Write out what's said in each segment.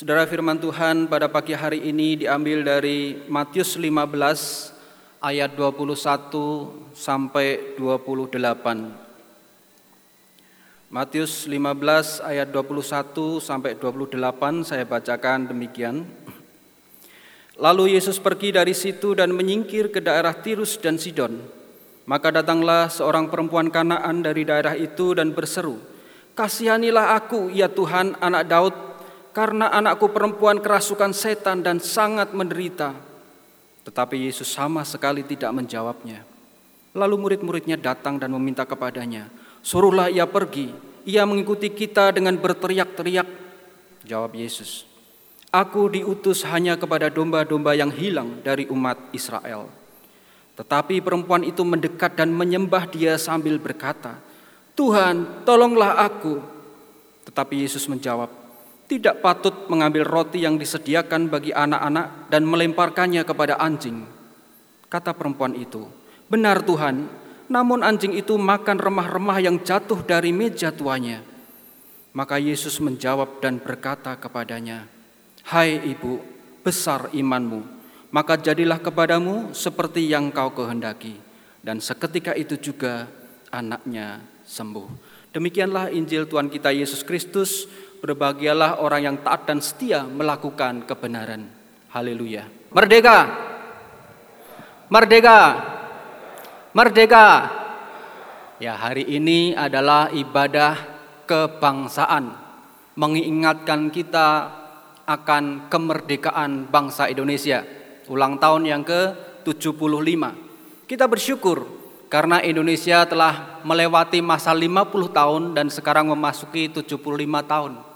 Saudara firman Tuhan pada pagi hari ini diambil dari Matius 15 ayat 21 sampai 28. Matius 15 ayat 21 sampai 28 saya bacakan demikian. Lalu Yesus pergi dari situ dan menyingkir ke daerah Tirus dan Sidon. Maka datanglah seorang perempuan Kanaan dari daerah itu dan berseru, "Kasihanilah aku, ya Tuhan, anak Daud, karena anakku perempuan kerasukan setan dan sangat menderita." Tetapi Yesus sama sekali tidak menjawabnya. Lalu murid-muridnya datang dan meminta kepadanya, "Suruhlah ia pergi." Ia mengikuti kita dengan berteriak-teriak. Jawab Yesus, "Aku diutus hanya kepada domba-domba yang hilang dari umat Israel." Tetapi perempuan itu mendekat dan menyembah dia sambil berkata, "Tuhan, tolonglah aku." Tetapi Yesus menjawab, tidak patut mengambil roti yang disediakan bagi anak-anak dan melemparkannya kepada anjing. Kata perempuan itu, "Benar Tuhan, namun anjing itu makan remah-remah yang jatuh dari meja tuanya." Maka Yesus menjawab dan berkata kepadanya, "Hai ibu, besar imanmu, maka jadilah kepadamu seperti yang kau kehendaki." Dan seketika itu juga anaknya sembuh. Demikianlah Injil Tuhan kita Yesus Kristus. Berbahagialah orang yang taat dan setia melakukan kebenaran. Haleluya. Merdeka. Merdeka. Merdeka. Ya, hari ini adalah ibadah kebangsaan. Mengingatkan kita akan kemerdekaan bangsa Indonesia. Ulang tahun yang ke-75. Kita bersyukur karena Indonesia telah melewati masa 50 tahun dan sekarang memasuki 75 tahun.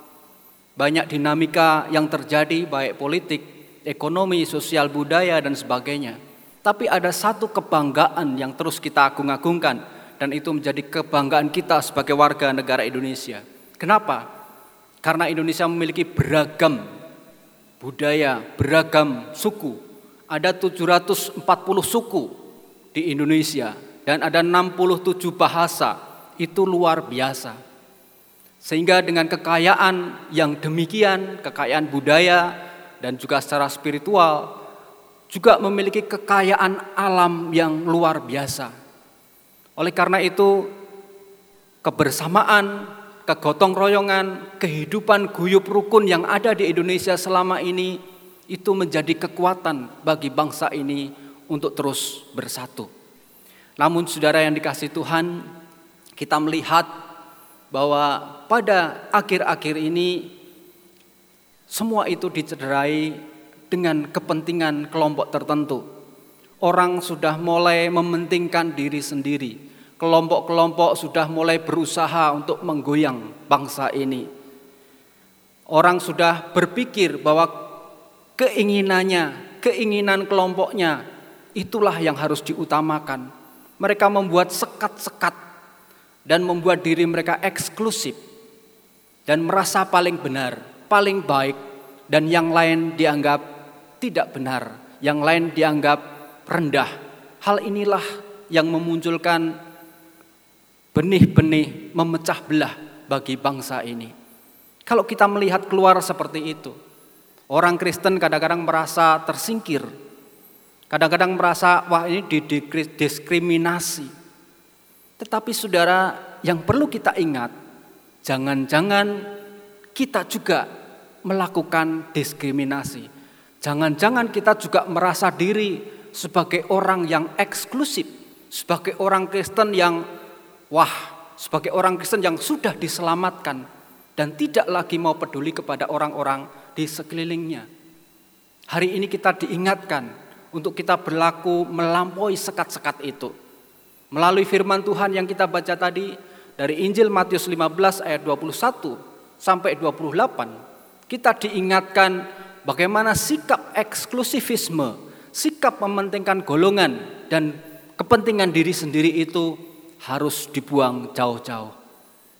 Banyak dinamika yang terjadi baik politik, ekonomi, sosial, budaya dan sebagainya. Tapi ada satu kebanggaan yang terus kita agung-agungkan dan itu menjadi kebanggaan kita sebagai warga negara Indonesia. Kenapa? Karena Indonesia memiliki beragam budaya, beragam suku. Ada 740 suku di Indonesia dan ada 67 bahasa. Itu luar biasa. Sehingga dengan kekayaan yang demikian, kekayaan budaya dan juga secara spiritual, juga memiliki kekayaan alam yang luar biasa. Oleh karena itu, kebersamaan, kegotong royongan, kehidupan guyup rukun yang ada di Indonesia selama ini itu menjadi kekuatan bagi bangsa ini untuk terus bersatu. Namun saudara yang dikasih Tuhan, kita melihat bahwa pada akhir-akhir ini semua itu dicederai dengan kepentingan kelompok tertentu. Orang sudah mulai mementingkan diri sendiri. Kelompok-kelompok sudah mulai berusaha untuk menggoyang bangsa ini. Orang sudah berpikir bahwa keinginannya, keinginan kelompoknya itulah yang harus diutamakan. Mereka membuat sekat-sekat dan membuat diri mereka eksklusif dan merasa paling benar, paling baik dan yang lain dianggap tidak benar, yang lain dianggap rendah. Hal inilah yang memunculkan benih-benih memecah belah bagi bangsa ini. Kalau kita melihat keluar seperti itu, orang Kristen kadang-kadang merasa tersingkir. Kadang-kadang merasa wah ini didiskriminasi. Tetapi saudara yang perlu kita ingat, jangan-jangan kita juga melakukan diskriminasi. Jangan-jangan kita juga merasa diri sebagai orang yang eksklusif, sebagai orang Kristen yang wah, sebagai orang Kristen yang sudah diselamatkan dan tidak lagi mau peduli kepada orang-orang di sekelilingnya. Hari ini kita diingatkan untuk kita berlaku melampaui sekat-sekat itu Melalui firman Tuhan yang kita baca tadi dari Injil Matius 15 ayat 21 sampai 28, kita diingatkan bagaimana sikap eksklusivisme, sikap mementingkan golongan dan kepentingan diri sendiri itu harus dibuang jauh-jauh.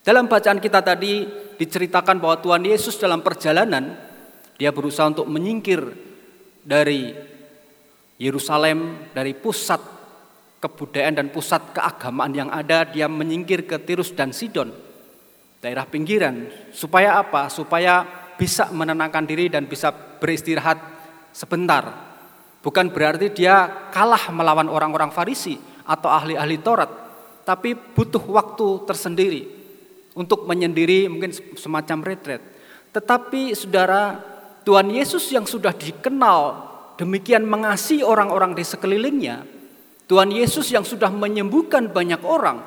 Dalam bacaan kita tadi diceritakan bahwa Tuhan Yesus dalam perjalanan dia berusaha untuk menyingkir dari Yerusalem, dari pusat kebudayaan dan pusat keagamaan yang ada, dia menyingkir ke Tirus dan Sidon, daerah pinggiran. Supaya apa? Supaya bisa menenangkan diri dan bisa beristirahat sebentar. Bukan berarti dia kalah melawan orang-orang Farisi atau ahli-ahli Taurat, tapi butuh waktu tersendiri untuk menyendiri mungkin semacam retret. Tetapi saudara, Tuhan Yesus yang sudah dikenal demikian mengasihi orang-orang di sekelilingnya, Tuhan Yesus yang sudah menyembuhkan banyak orang,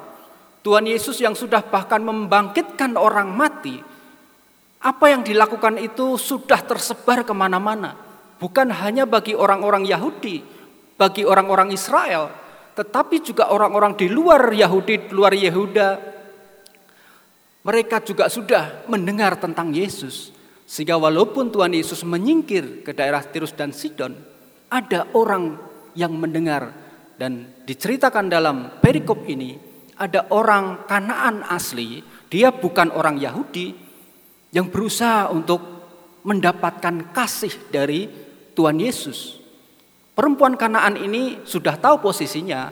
Tuhan Yesus yang sudah bahkan membangkitkan orang mati, apa yang dilakukan itu sudah tersebar ke mana-mana. Bukan hanya bagi orang-orang Yahudi, bagi orang-orang Israel, tetapi juga orang-orang di luar Yahudi, di luar Yehuda. Mereka juga sudah mendengar tentang Yesus. Sehingga walaupun Tuhan Yesus menyingkir ke daerah Tirus dan Sidon, ada orang yang mendengar dan diceritakan dalam perikop ini ada orang Kanaan asli, dia bukan orang Yahudi yang berusaha untuk mendapatkan kasih dari Tuhan Yesus. Perempuan Kanaan ini sudah tahu posisinya,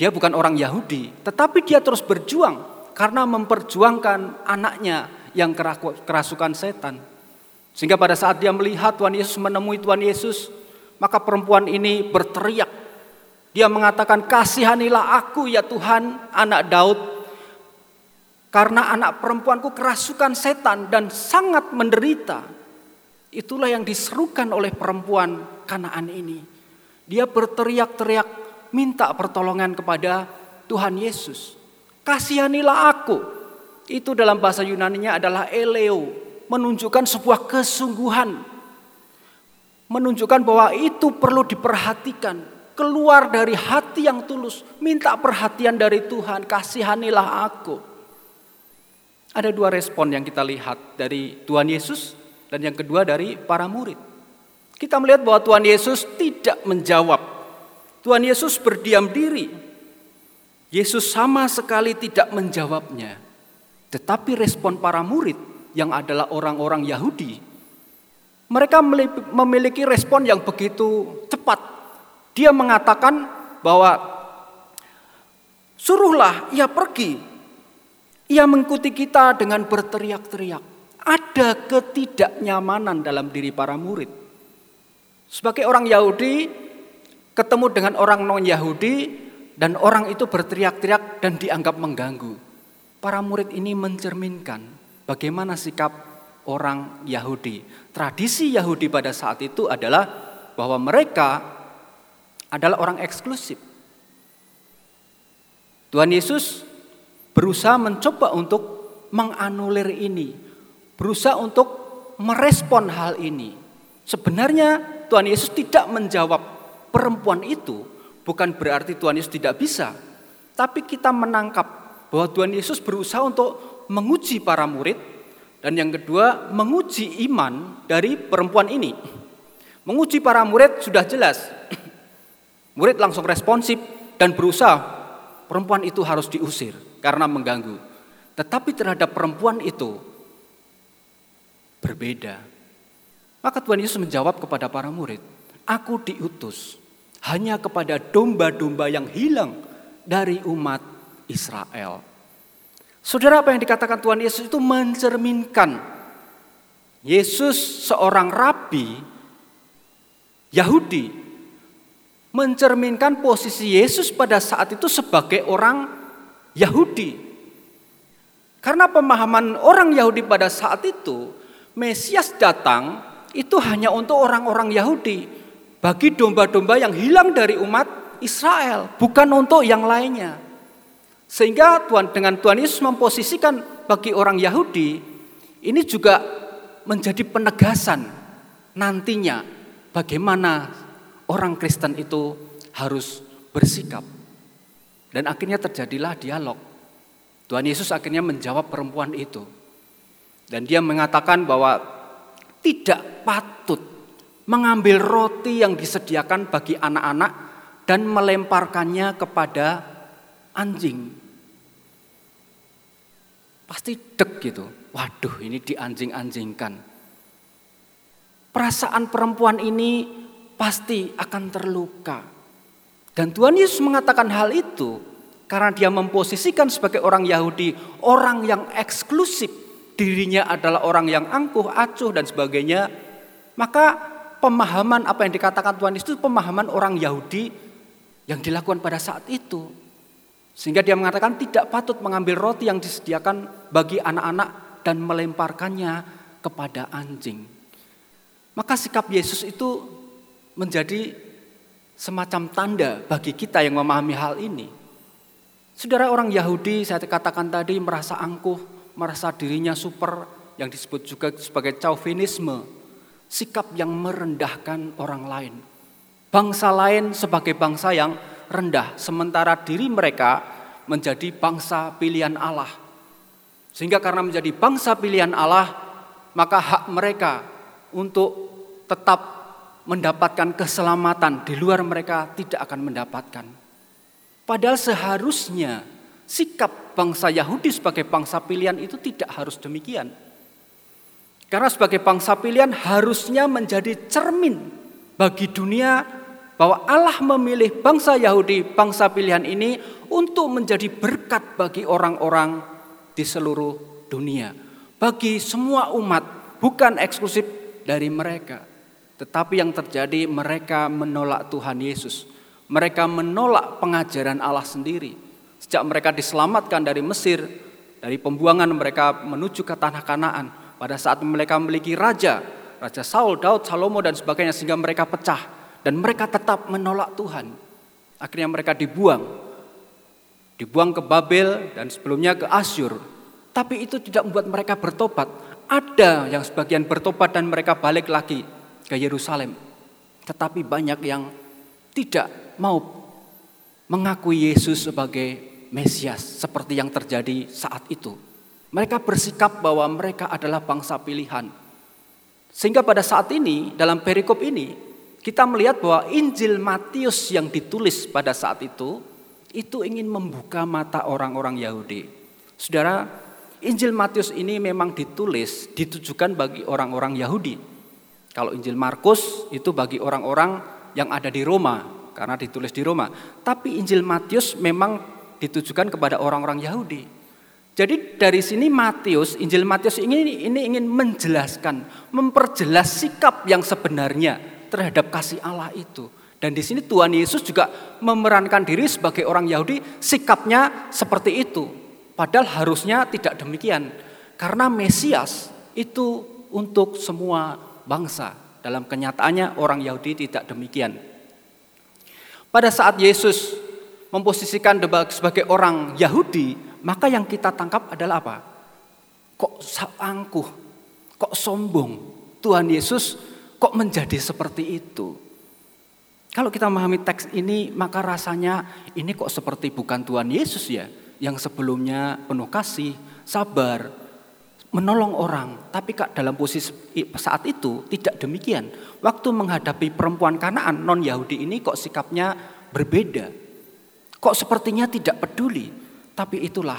dia bukan orang Yahudi, tetapi dia terus berjuang karena memperjuangkan anaknya yang kerasukan setan. Sehingga pada saat dia melihat Tuhan Yesus menemui Tuhan Yesus, maka perempuan ini berteriak dia mengatakan, kasihanilah aku ya Tuhan, anak Daud. Karena anak perempuanku kerasukan setan dan sangat menderita. Itulah yang diserukan oleh perempuan kanaan ini. Dia berteriak-teriak minta pertolongan kepada Tuhan Yesus. Kasihanilah aku. Itu dalam bahasa Yunaninya adalah eleo. Menunjukkan sebuah kesungguhan. Menunjukkan bahwa itu perlu diperhatikan keluar dari hati yang tulus, minta perhatian dari Tuhan, kasihanilah aku. Ada dua respon yang kita lihat dari Tuhan Yesus dan yang kedua dari para murid. Kita melihat bahwa Tuhan Yesus tidak menjawab. Tuhan Yesus berdiam diri. Yesus sama sekali tidak menjawabnya. Tetapi respon para murid yang adalah orang-orang Yahudi, mereka memiliki respon yang begitu cepat dia mengatakan bahwa suruhlah ia pergi. Ia mengikuti kita dengan berteriak-teriak. Ada ketidaknyamanan dalam diri para murid. Sebagai orang Yahudi, ketemu dengan orang non-Yahudi, dan orang itu berteriak-teriak dan dianggap mengganggu. Para murid ini mencerminkan bagaimana sikap orang Yahudi. Tradisi Yahudi pada saat itu adalah bahwa mereka adalah orang eksklusif. Tuhan Yesus berusaha mencoba untuk menganulir ini, berusaha untuk merespon hal ini. Sebenarnya Tuhan Yesus tidak menjawab perempuan itu, bukan berarti Tuhan Yesus tidak bisa, tapi kita menangkap bahwa Tuhan Yesus berusaha untuk menguji para murid, dan yang kedua menguji iman dari perempuan ini. Menguji para murid sudah jelas, Murid langsung responsif dan berusaha perempuan itu harus diusir karena mengganggu. Tetapi terhadap perempuan itu berbeda. Maka Tuhan Yesus menjawab kepada para murid, Aku diutus hanya kepada domba-domba yang hilang dari umat Israel. Saudara apa yang dikatakan Tuhan Yesus itu mencerminkan Yesus seorang rabi Yahudi mencerminkan posisi Yesus pada saat itu sebagai orang Yahudi. Karena pemahaman orang Yahudi pada saat itu, Mesias datang itu hanya untuk orang-orang Yahudi, bagi domba-domba yang hilang dari umat Israel, bukan untuk yang lainnya. Sehingga Tuhan dengan Tuhan Yesus memposisikan bagi orang Yahudi ini juga menjadi penegasan nantinya bagaimana orang Kristen itu harus bersikap. Dan akhirnya terjadilah dialog. Tuhan Yesus akhirnya menjawab perempuan itu. Dan dia mengatakan bahwa tidak patut mengambil roti yang disediakan bagi anak-anak dan melemparkannya kepada anjing. Pasti dek gitu. Waduh ini dianjing-anjingkan. Perasaan perempuan ini pasti akan terluka. Dan Tuhan Yesus mengatakan hal itu karena dia memposisikan sebagai orang Yahudi orang yang eksklusif dirinya adalah orang yang angkuh, acuh dan sebagainya, maka pemahaman apa yang dikatakan Tuhan Yesus itu pemahaman orang Yahudi yang dilakukan pada saat itu. Sehingga dia mengatakan tidak patut mengambil roti yang disediakan bagi anak-anak dan melemparkannya kepada anjing. Maka sikap Yesus itu menjadi semacam tanda bagi kita yang memahami hal ini. Saudara orang Yahudi saya katakan tadi merasa angkuh, merasa dirinya super yang disebut juga sebagai chauvinisme, sikap yang merendahkan orang lain. Bangsa lain sebagai bangsa yang rendah, sementara diri mereka menjadi bangsa pilihan Allah. Sehingga karena menjadi bangsa pilihan Allah, maka hak mereka untuk tetap mendapatkan keselamatan di luar mereka tidak akan mendapatkan. Padahal seharusnya sikap bangsa Yahudi sebagai bangsa pilihan itu tidak harus demikian. Karena sebagai bangsa pilihan harusnya menjadi cermin bagi dunia bahwa Allah memilih bangsa Yahudi, bangsa pilihan ini untuk menjadi berkat bagi orang-orang di seluruh dunia. Bagi semua umat, bukan eksklusif dari mereka. Tetapi yang terjadi mereka menolak Tuhan Yesus. Mereka menolak pengajaran Allah sendiri. Sejak mereka diselamatkan dari Mesir, dari pembuangan mereka menuju ke tanah Kanaan. Pada saat mereka memiliki raja, Raja Saul, Daud, Salomo dan sebagainya sehingga mereka pecah dan mereka tetap menolak Tuhan. Akhirnya mereka dibuang. Dibuang ke Babel dan sebelumnya ke Asyur. Tapi itu tidak membuat mereka bertobat. Ada yang sebagian bertobat dan mereka balik lagi ke Yerusalem. Tetapi banyak yang tidak mau mengakui Yesus sebagai Mesias seperti yang terjadi saat itu. Mereka bersikap bahwa mereka adalah bangsa pilihan. Sehingga pada saat ini dalam perikop ini kita melihat bahwa Injil Matius yang ditulis pada saat itu itu ingin membuka mata orang-orang Yahudi. Saudara, Injil Matius ini memang ditulis ditujukan bagi orang-orang Yahudi. Kalau Injil Markus itu bagi orang-orang yang ada di Roma karena ditulis di Roma. Tapi Injil Matius memang ditujukan kepada orang-orang Yahudi. Jadi dari sini Matius, Injil Matius ini, ini ingin menjelaskan, memperjelas sikap yang sebenarnya terhadap kasih Allah itu. Dan di sini Tuhan Yesus juga memerankan diri sebagai orang Yahudi, sikapnya seperti itu. Padahal harusnya tidak demikian. Karena Mesias itu untuk semua bangsa. Dalam kenyataannya orang Yahudi tidak demikian. Pada saat Yesus memposisikan sebagai orang Yahudi, maka yang kita tangkap adalah apa? Kok angkuh, kok sombong. Tuhan Yesus Kok menjadi seperti itu? Kalau kita memahami teks ini, maka rasanya ini kok seperti bukan Tuhan Yesus ya, yang sebelumnya penuh kasih, sabar, menolong orang. Tapi kak dalam posisi saat itu tidak demikian. Waktu menghadapi perempuan Kanaan non Yahudi ini kok sikapnya berbeda. Kok sepertinya tidak peduli. Tapi itulah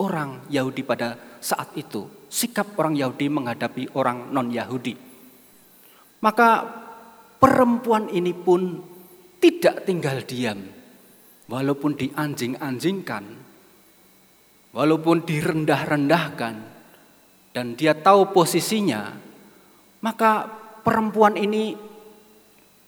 orang Yahudi pada saat itu. Sikap orang Yahudi menghadapi orang non Yahudi. Maka perempuan ini pun tidak tinggal diam. Walaupun dianjing-anjingkan, walaupun direndah-rendahkan, dan dia tahu posisinya, maka perempuan ini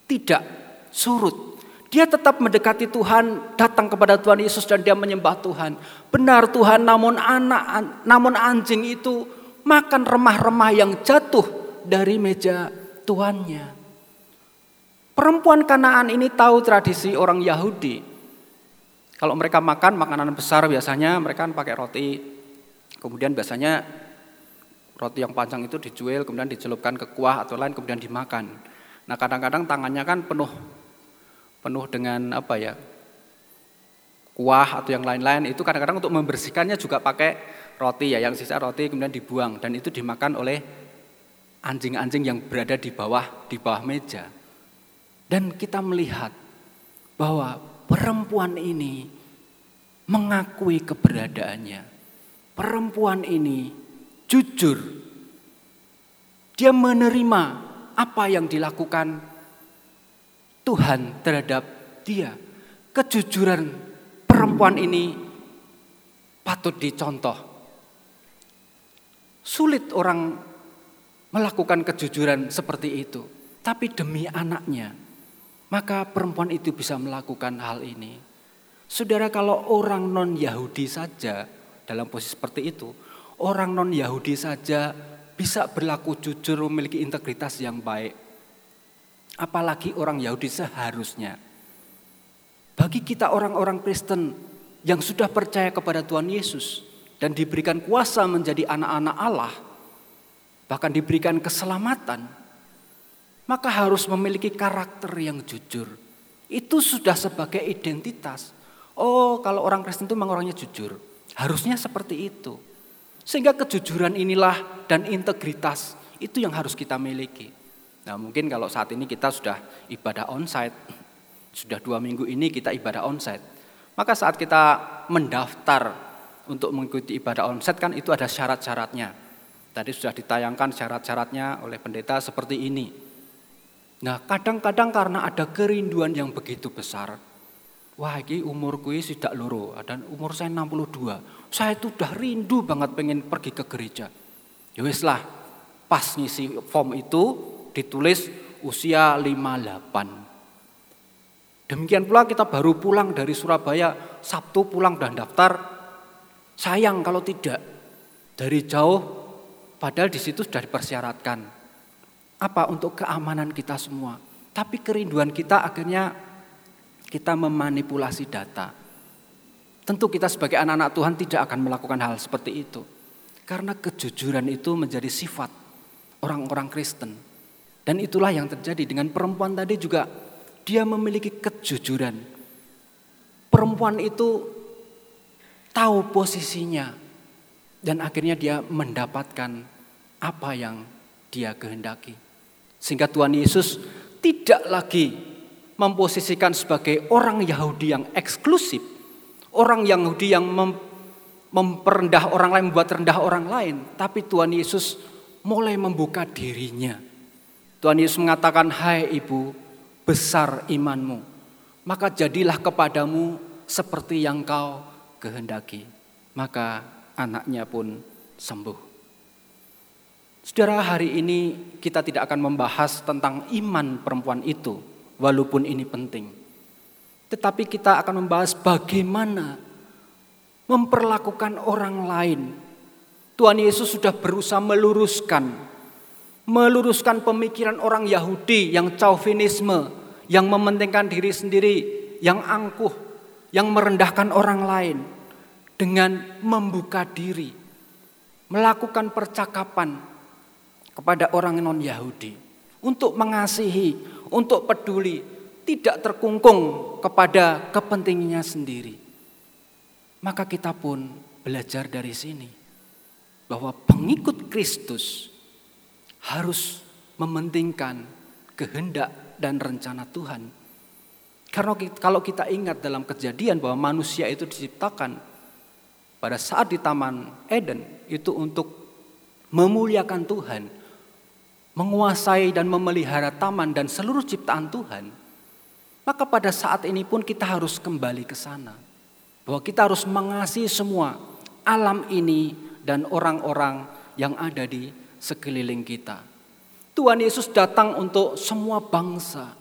tidak surut. Dia tetap mendekati Tuhan, datang kepada Tuhan Yesus dan dia menyembah Tuhan. Benar Tuhan, namun anak, namun anjing itu makan remah-remah yang jatuh dari meja tuannya. Perempuan Kanaan ini tahu tradisi orang Yahudi. Kalau mereka makan makanan besar biasanya mereka kan pakai roti. Kemudian biasanya roti yang panjang itu dijual, kemudian dicelupkan ke kuah atau lain kemudian dimakan. Nah kadang-kadang tangannya kan penuh penuh dengan apa ya kuah atau yang lain-lain itu kadang-kadang untuk membersihkannya juga pakai roti ya yang sisa roti kemudian dibuang dan itu dimakan oleh anjing-anjing yang berada di bawah di bawah meja. Dan kita melihat bahwa perempuan ini mengakui keberadaannya. Perempuan ini jujur. Dia menerima apa yang dilakukan Tuhan terhadap dia. Kejujuran perempuan ini patut dicontoh Sulit orang melakukan kejujuran seperti itu. Tapi demi anaknya, maka perempuan itu bisa melakukan hal ini. Saudara kalau orang non-Yahudi saja dalam posisi seperti itu, orang non-Yahudi saja bisa berlaku jujur memiliki integritas yang baik. Apalagi orang Yahudi seharusnya. Bagi kita orang-orang Kristen yang sudah percaya kepada Tuhan Yesus dan diberikan kuasa menjadi anak-anak Allah, bahkan diberikan keselamatan, maka harus memiliki karakter yang jujur. Itu sudah sebagai identitas. Oh, kalau orang Kristen itu memang orangnya jujur. Harusnya seperti itu. Sehingga kejujuran inilah dan integritas itu yang harus kita miliki. Nah mungkin kalau saat ini kita sudah ibadah onsite, sudah dua minggu ini kita ibadah onsite. Maka saat kita mendaftar untuk mengikuti ibadah onsite kan itu ada syarat-syaratnya. Tadi sudah ditayangkan syarat-syaratnya oleh pendeta seperti ini. Nah kadang-kadang karena ada kerinduan yang begitu besar. Wah ini umurku ini sudah loro dan umur saya 62. Saya itu udah rindu banget pengen pergi ke gereja. Ya wis lah pas ngisi form itu ditulis usia 58. Demikian pula kita baru pulang dari Surabaya, Sabtu pulang dan daftar. Sayang kalau tidak. Dari jauh padahal di situ sudah dipersyaratkan apa? Untuk keamanan kita semua. Tapi kerinduan kita akhirnya kita memanipulasi data. Tentu kita sebagai anak-anak Tuhan tidak akan melakukan hal seperti itu. Karena kejujuran itu menjadi sifat orang-orang Kristen. Dan itulah yang terjadi dengan perempuan tadi juga. Dia memiliki kejujuran. Perempuan itu tahu posisinya. Dan akhirnya dia mendapatkan apa yang dia kehendaki. Sehingga Tuhan Yesus tidak lagi memposisikan sebagai orang Yahudi yang eksklusif, orang Yahudi yang mem memperendah orang lain, membuat rendah orang lain, tapi Tuhan Yesus mulai membuka dirinya. Tuhan Yesus mengatakan, "Hai ibu, besar imanmu, maka jadilah kepadamu seperti yang kau kehendaki." Maka anaknya pun sembuh. Saudara, hari ini kita tidak akan membahas tentang iman perempuan itu, walaupun ini penting. Tetapi kita akan membahas bagaimana memperlakukan orang lain. Tuhan Yesus sudah berusaha meluruskan, meluruskan pemikiran orang Yahudi yang chauvinisme, yang mementingkan diri sendiri, yang angkuh, yang merendahkan orang lain dengan membuka diri, melakukan percakapan kepada orang non-Yahudi untuk mengasihi, untuk peduli, tidak terkungkung kepada kepentingannya sendiri. Maka kita pun belajar dari sini bahwa pengikut Kristus harus mementingkan kehendak dan rencana Tuhan. Karena kalau kita ingat dalam kejadian bahwa manusia itu diciptakan pada saat di Taman Eden itu untuk memuliakan Tuhan, menguasai dan memelihara taman dan seluruh ciptaan Tuhan, maka pada saat ini pun kita harus kembali ke sana. Bahwa kita harus mengasihi semua alam ini dan orang-orang yang ada di sekeliling kita. Tuhan Yesus datang untuk semua bangsa,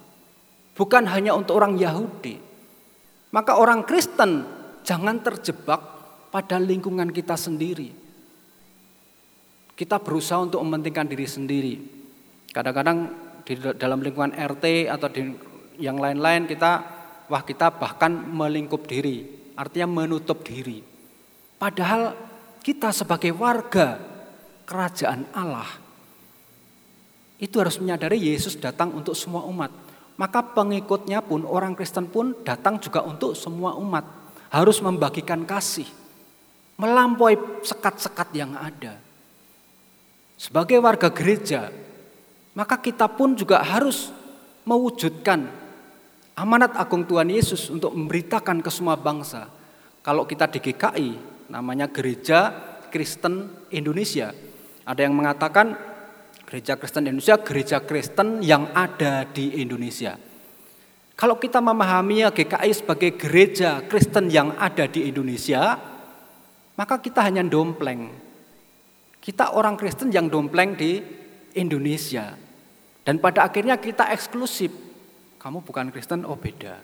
bukan hanya untuk orang Yahudi. Maka orang Kristen jangan terjebak pada lingkungan kita sendiri. Kita berusaha untuk mementingkan diri sendiri, Kadang-kadang di dalam lingkungan RT atau di yang lain-lain kita wah kita bahkan melingkup diri, artinya menutup diri. Padahal kita sebagai warga kerajaan Allah itu harus menyadari Yesus datang untuk semua umat. Maka pengikutnya pun orang Kristen pun datang juga untuk semua umat. Harus membagikan kasih. Melampaui sekat-sekat yang ada. Sebagai warga gereja, maka kita pun juga harus mewujudkan amanat agung Tuhan Yesus untuk memberitakan ke semua bangsa. Kalau kita di GKI, namanya Gereja Kristen Indonesia. Ada yang mengatakan Gereja Kristen Indonesia, gereja Kristen yang ada di Indonesia. Kalau kita memahami GKI sebagai gereja Kristen yang ada di Indonesia, maka kita hanya dompleng. Kita orang Kristen yang dompleng di Indonesia. Dan pada akhirnya kita eksklusif. Kamu bukan Kristen, oh beda.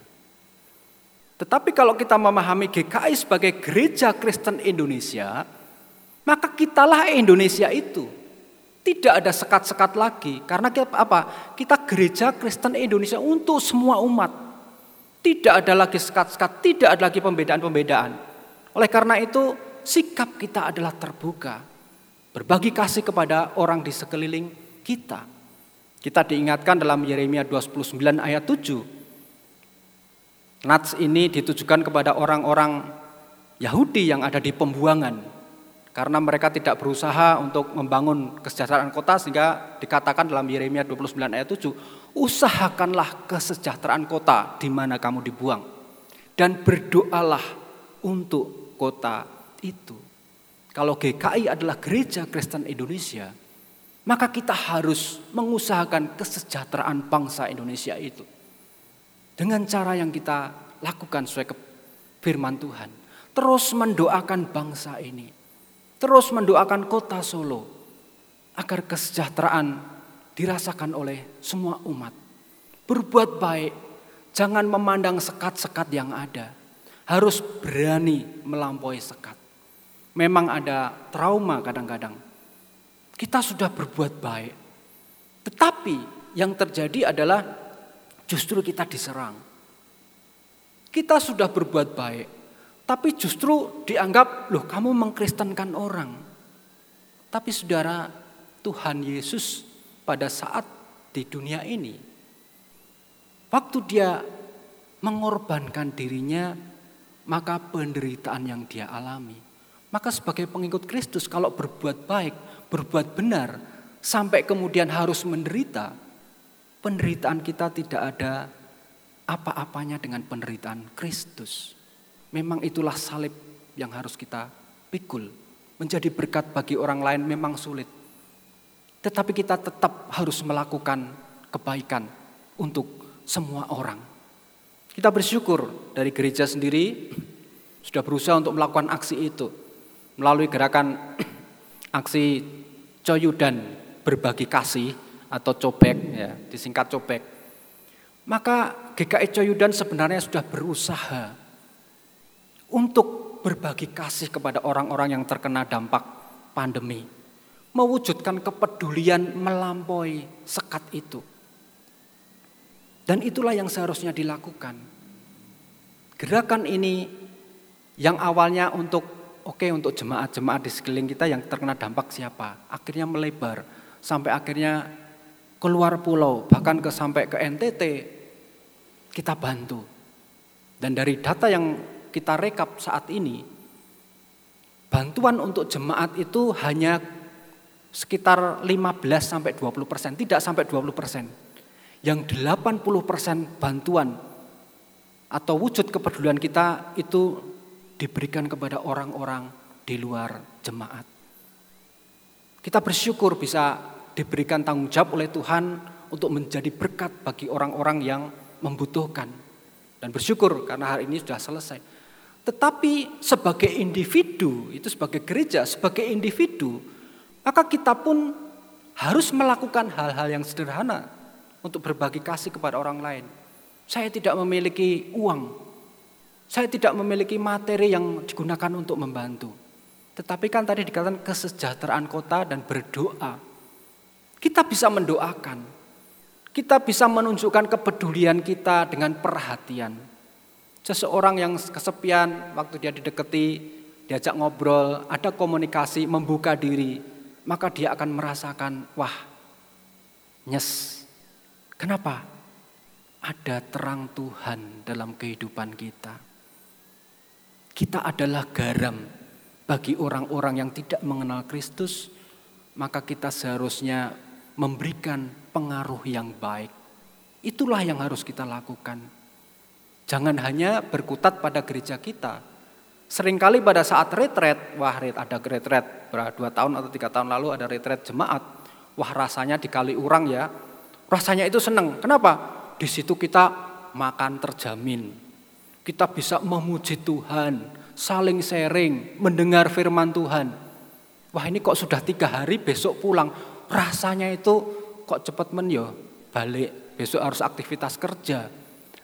Tetapi kalau kita memahami GKI sebagai gereja Kristen Indonesia, maka kitalah Indonesia itu. Tidak ada sekat-sekat lagi. Karena kita apa? Kita gereja Kristen Indonesia untuk semua umat. Tidak ada lagi sekat-sekat, tidak ada lagi pembedaan-pembedaan. Oleh karena itu, sikap kita adalah terbuka. Berbagi kasih kepada orang di sekeliling kita. Kita diingatkan dalam Yeremia 29 ayat 7. Nats ini ditujukan kepada orang-orang Yahudi yang ada di pembuangan karena mereka tidak berusaha untuk membangun kesejahteraan kota sehingga dikatakan dalam Yeremia 29 ayat 7, usahakanlah kesejahteraan kota di mana kamu dibuang dan berdoalah untuk kota itu. Kalau GKI adalah gereja Kristen Indonesia, maka kita harus mengusahakan kesejahteraan bangsa Indonesia itu. Dengan cara yang kita lakukan sesuai firman Tuhan. Terus mendoakan bangsa ini terus mendoakan kota Solo agar kesejahteraan dirasakan oleh semua umat. Berbuat baik, jangan memandang sekat-sekat yang ada. Harus berani melampaui sekat. Memang ada trauma kadang-kadang. Kita sudah berbuat baik. Tetapi yang terjadi adalah justru kita diserang. Kita sudah berbuat baik, tapi justru dianggap, loh kamu mengkristenkan orang. Tapi saudara, Tuhan Yesus pada saat di dunia ini, waktu dia mengorbankan dirinya, maka penderitaan yang dia alami. Maka sebagai pengikut Kristus, kalau berbuat baik, berbuat benar, sampai kemudian harus menderita, penderitaan kita tidak ada apa-apanya dengan penderitaan Kristus. Memang itulah salib yang harus kita pikul. Menjadi berkat bagi orang lain memang sulit. Tetapi kita tetap harus melakukan kebaikan untuk semua orang. Kita bersyukur dari gereja sendiri sudah berusaha untuk melakukan aksi itu melalui gerakan aksi coyudan berbagi kasih atau cobek ya disingkat cobek maka GKI Coyudan sebenarnya sudah berusaha untuk berbagi kasih kepada orang-orang yang terkena dampak pandemi. Mewujudkan kepedulian melampaui sekat itu. Dan itulah yang seharusnya dilakukan. Gerakan ini yang awalnya untuk oke okay, untuk jemaat-jemaat di sekeliling kita yang terkena dampak siapa? Akhirnya melebar sampai akhirnya keluar pulau, bahkan ke sampai ke NTT kita bantu. Dan dari data yang kita rekap saat ini, bantuan untuk jemaat itu hanya sekitar 15 sampai 20 persen, tidak sampai 20 persen. Yang 80 persen bantuan atau wujud kepedulian kita itu diberikan kepada orang-orang di luar jemaat. Kita bersyukur bisa diberikan tanggung jawab oleh Tuhan untuk menjadi berkat bagi orang-orang yang membutuhkan. Dan bersyukur karena hari ini sudah selesai. Tetapi sebagai individu, itu sebagai gereja, sebagai individu, maka kita pun harus melakukan hal-hal yang sederhana untuk berbagi kasih kepada orang lain. Saya tidak memiliki uang, saya tidak memiliki materi yang digunakan untuk membantu. Tetapi kan tadi dikatakan kesejahteraan kota dan berdoa. Kita bisa mendoakan, kita bisa menunjukkan kepedulian kita dengan perhatian. Seseorang yang kesepian waktu dia didekati, diajak ngobrol, ada komunikasi, membuka diri, maka dia akan merasakan, wah, nyes. Kenapa? Ada terang Tuhan dalam kehidupan kita. Kita adalah garam bagi orang-orang yang tidak mengenal Kristus, maka kita seharusnya memberikan pengaruh yang baik. Itulah yang harus kita lakukan. Jangan hanya berkutat pada gereja kita. Seringkali pada saat retret, wah ada retret dua tahun atau tiga tahun lalu ada retret jemaat. Wah rasanya dikali orang ya, rasanya itu senang. Kenapa? Di situ kita makan terjamin. Kita bisa memuji Tuhan, saling sharing, mendengar firman Tuhan. Wah ini kok sudah tiga hari besok pulang. Rasanya itu kok cepat men yo balik. Besok harus aktivitas kerja.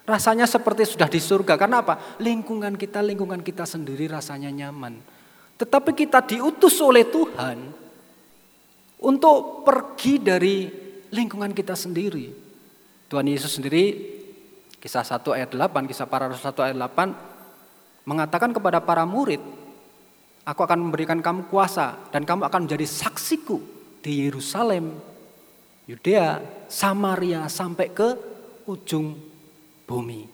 Rasanya seperti sudah di surga. Karena apa? Lingkungan kita, lingkungan kita sendiri rasanya nyaman. Tetapi kita diutus oleh Tuhan untuk pergi dari lingkungan kita sendiri. Tuhan Yesus sendiri kisah 1 ayat 8, kisah para rasul 1 ayat 8 mengatakan kepada para murid, Aku akan memberikan kamu kuasa dan kamu akan menjadi saksiku di Yerusalem, Yudea, Samaria sampai ke ujung bumi,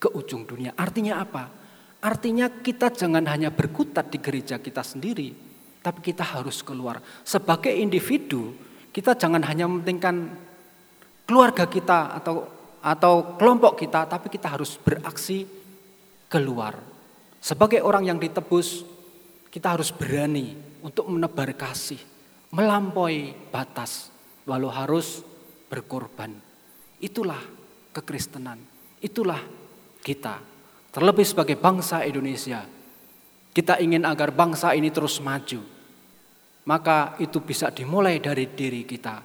ke ujung dunia. Artinya apa? Artinya kita jangan hanya berkutat di gereja kita sendiri, tapi kita harus keluar. Sebagai individu, kita jangan hanya mementingkan keluarga kita atau atau kelompok kita, tapi kita harus beraksi keluar. Sebagai orang yang ditebus, kita harus berani untuk menebar kasih, melampaui batas, walau harus berkorban. Itulah kekristenan, itulah kita. Terlebih sebagai bangsa Indonesia, kita ingin agar bangsa ini terus maju. Maka itu bisa dimulai dari diri kita,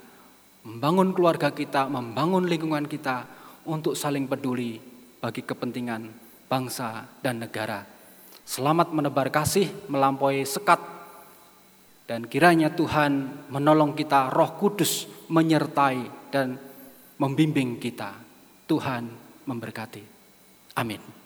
membangun keluarga kita, membangun lingkungan kita untuk saling peduli bagi kepentingan bangsa dan negara. Selamat menebar kasih melampaui sekat dan kiranya Tuhan menolong kita roh kudus menyertai dan membimbing kita. Tuhan memberkati. Amin.